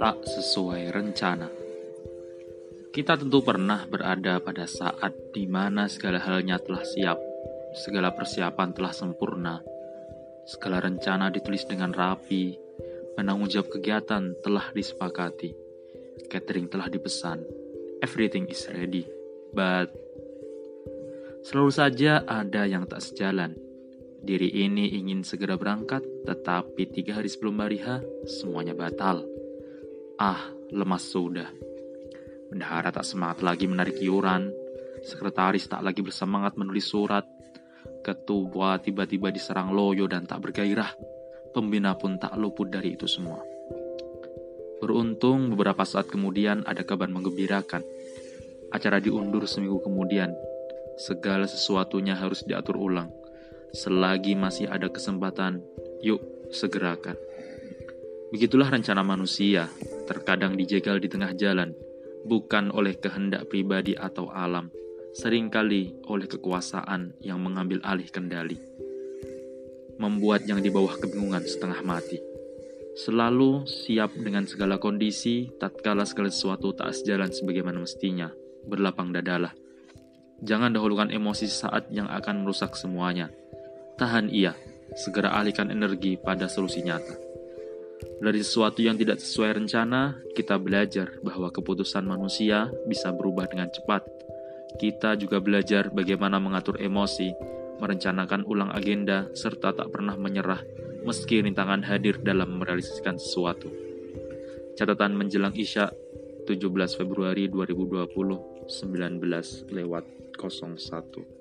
tak sesuai rencana. Kita tentu pernah berada pada saat di mana segala halnya telah siap, segala persiapan telah sempurna, segala rencana ditulis dengan rapi, penanggung jawab kegiatan telah disepakati, catering telah dipesan, everything is ready, but selalu saja ada yang tak sejalan. Diri ini ingin segera berangkat, tetapi tiga hari sebelum hari H, semuanya batal. Ah, lemas sudah. Bendahara tak semangat lagi menarik iuran. Sekretaris tak lagi bersemangat menulis surat. Ketua tiba-tiba diserang loyo dan tak bergairah. Pembina pun tak luput dari itu semua. Beruntung beberapa saat kemudian ada kabar menggembirakan. Acara diundur seminggu kemudian. Segala sesuatunya harus diatur ulang. Selagi masih ada kesempatan, yuk segerakan. Begitulah rencana manusia, terkadang dijegal di tengah jalan, bukan oleh kehendak pribadi atau alam, sering kali oleh kekuasaan yang mengambil alih kendali. Membuat yang di bawah kebingungan setengah mati. Selalu siap dengan segala kondisi, tatkala segala sesuatu tak sejalan sebagaimana mestinya, berlapang dadalah. Jangan dahulukan emosi saat yang akan merusak semuanya. Tahan ia, segera alihkan energi pada solusi nyata. Dari sesuatu yang tidak sesuai rencana, kita belajar bahwa keputusan manusia bisa berubah dengan cepat. Kita juga belajar bagaimana mengatur emosi, merencanakan ulang agenda, serta tak pernah menyerah meski rintangan hadir dalam merealisasikan sesuatu. Catatan menjelang Isya 17 Februari 2020 19 lewat 01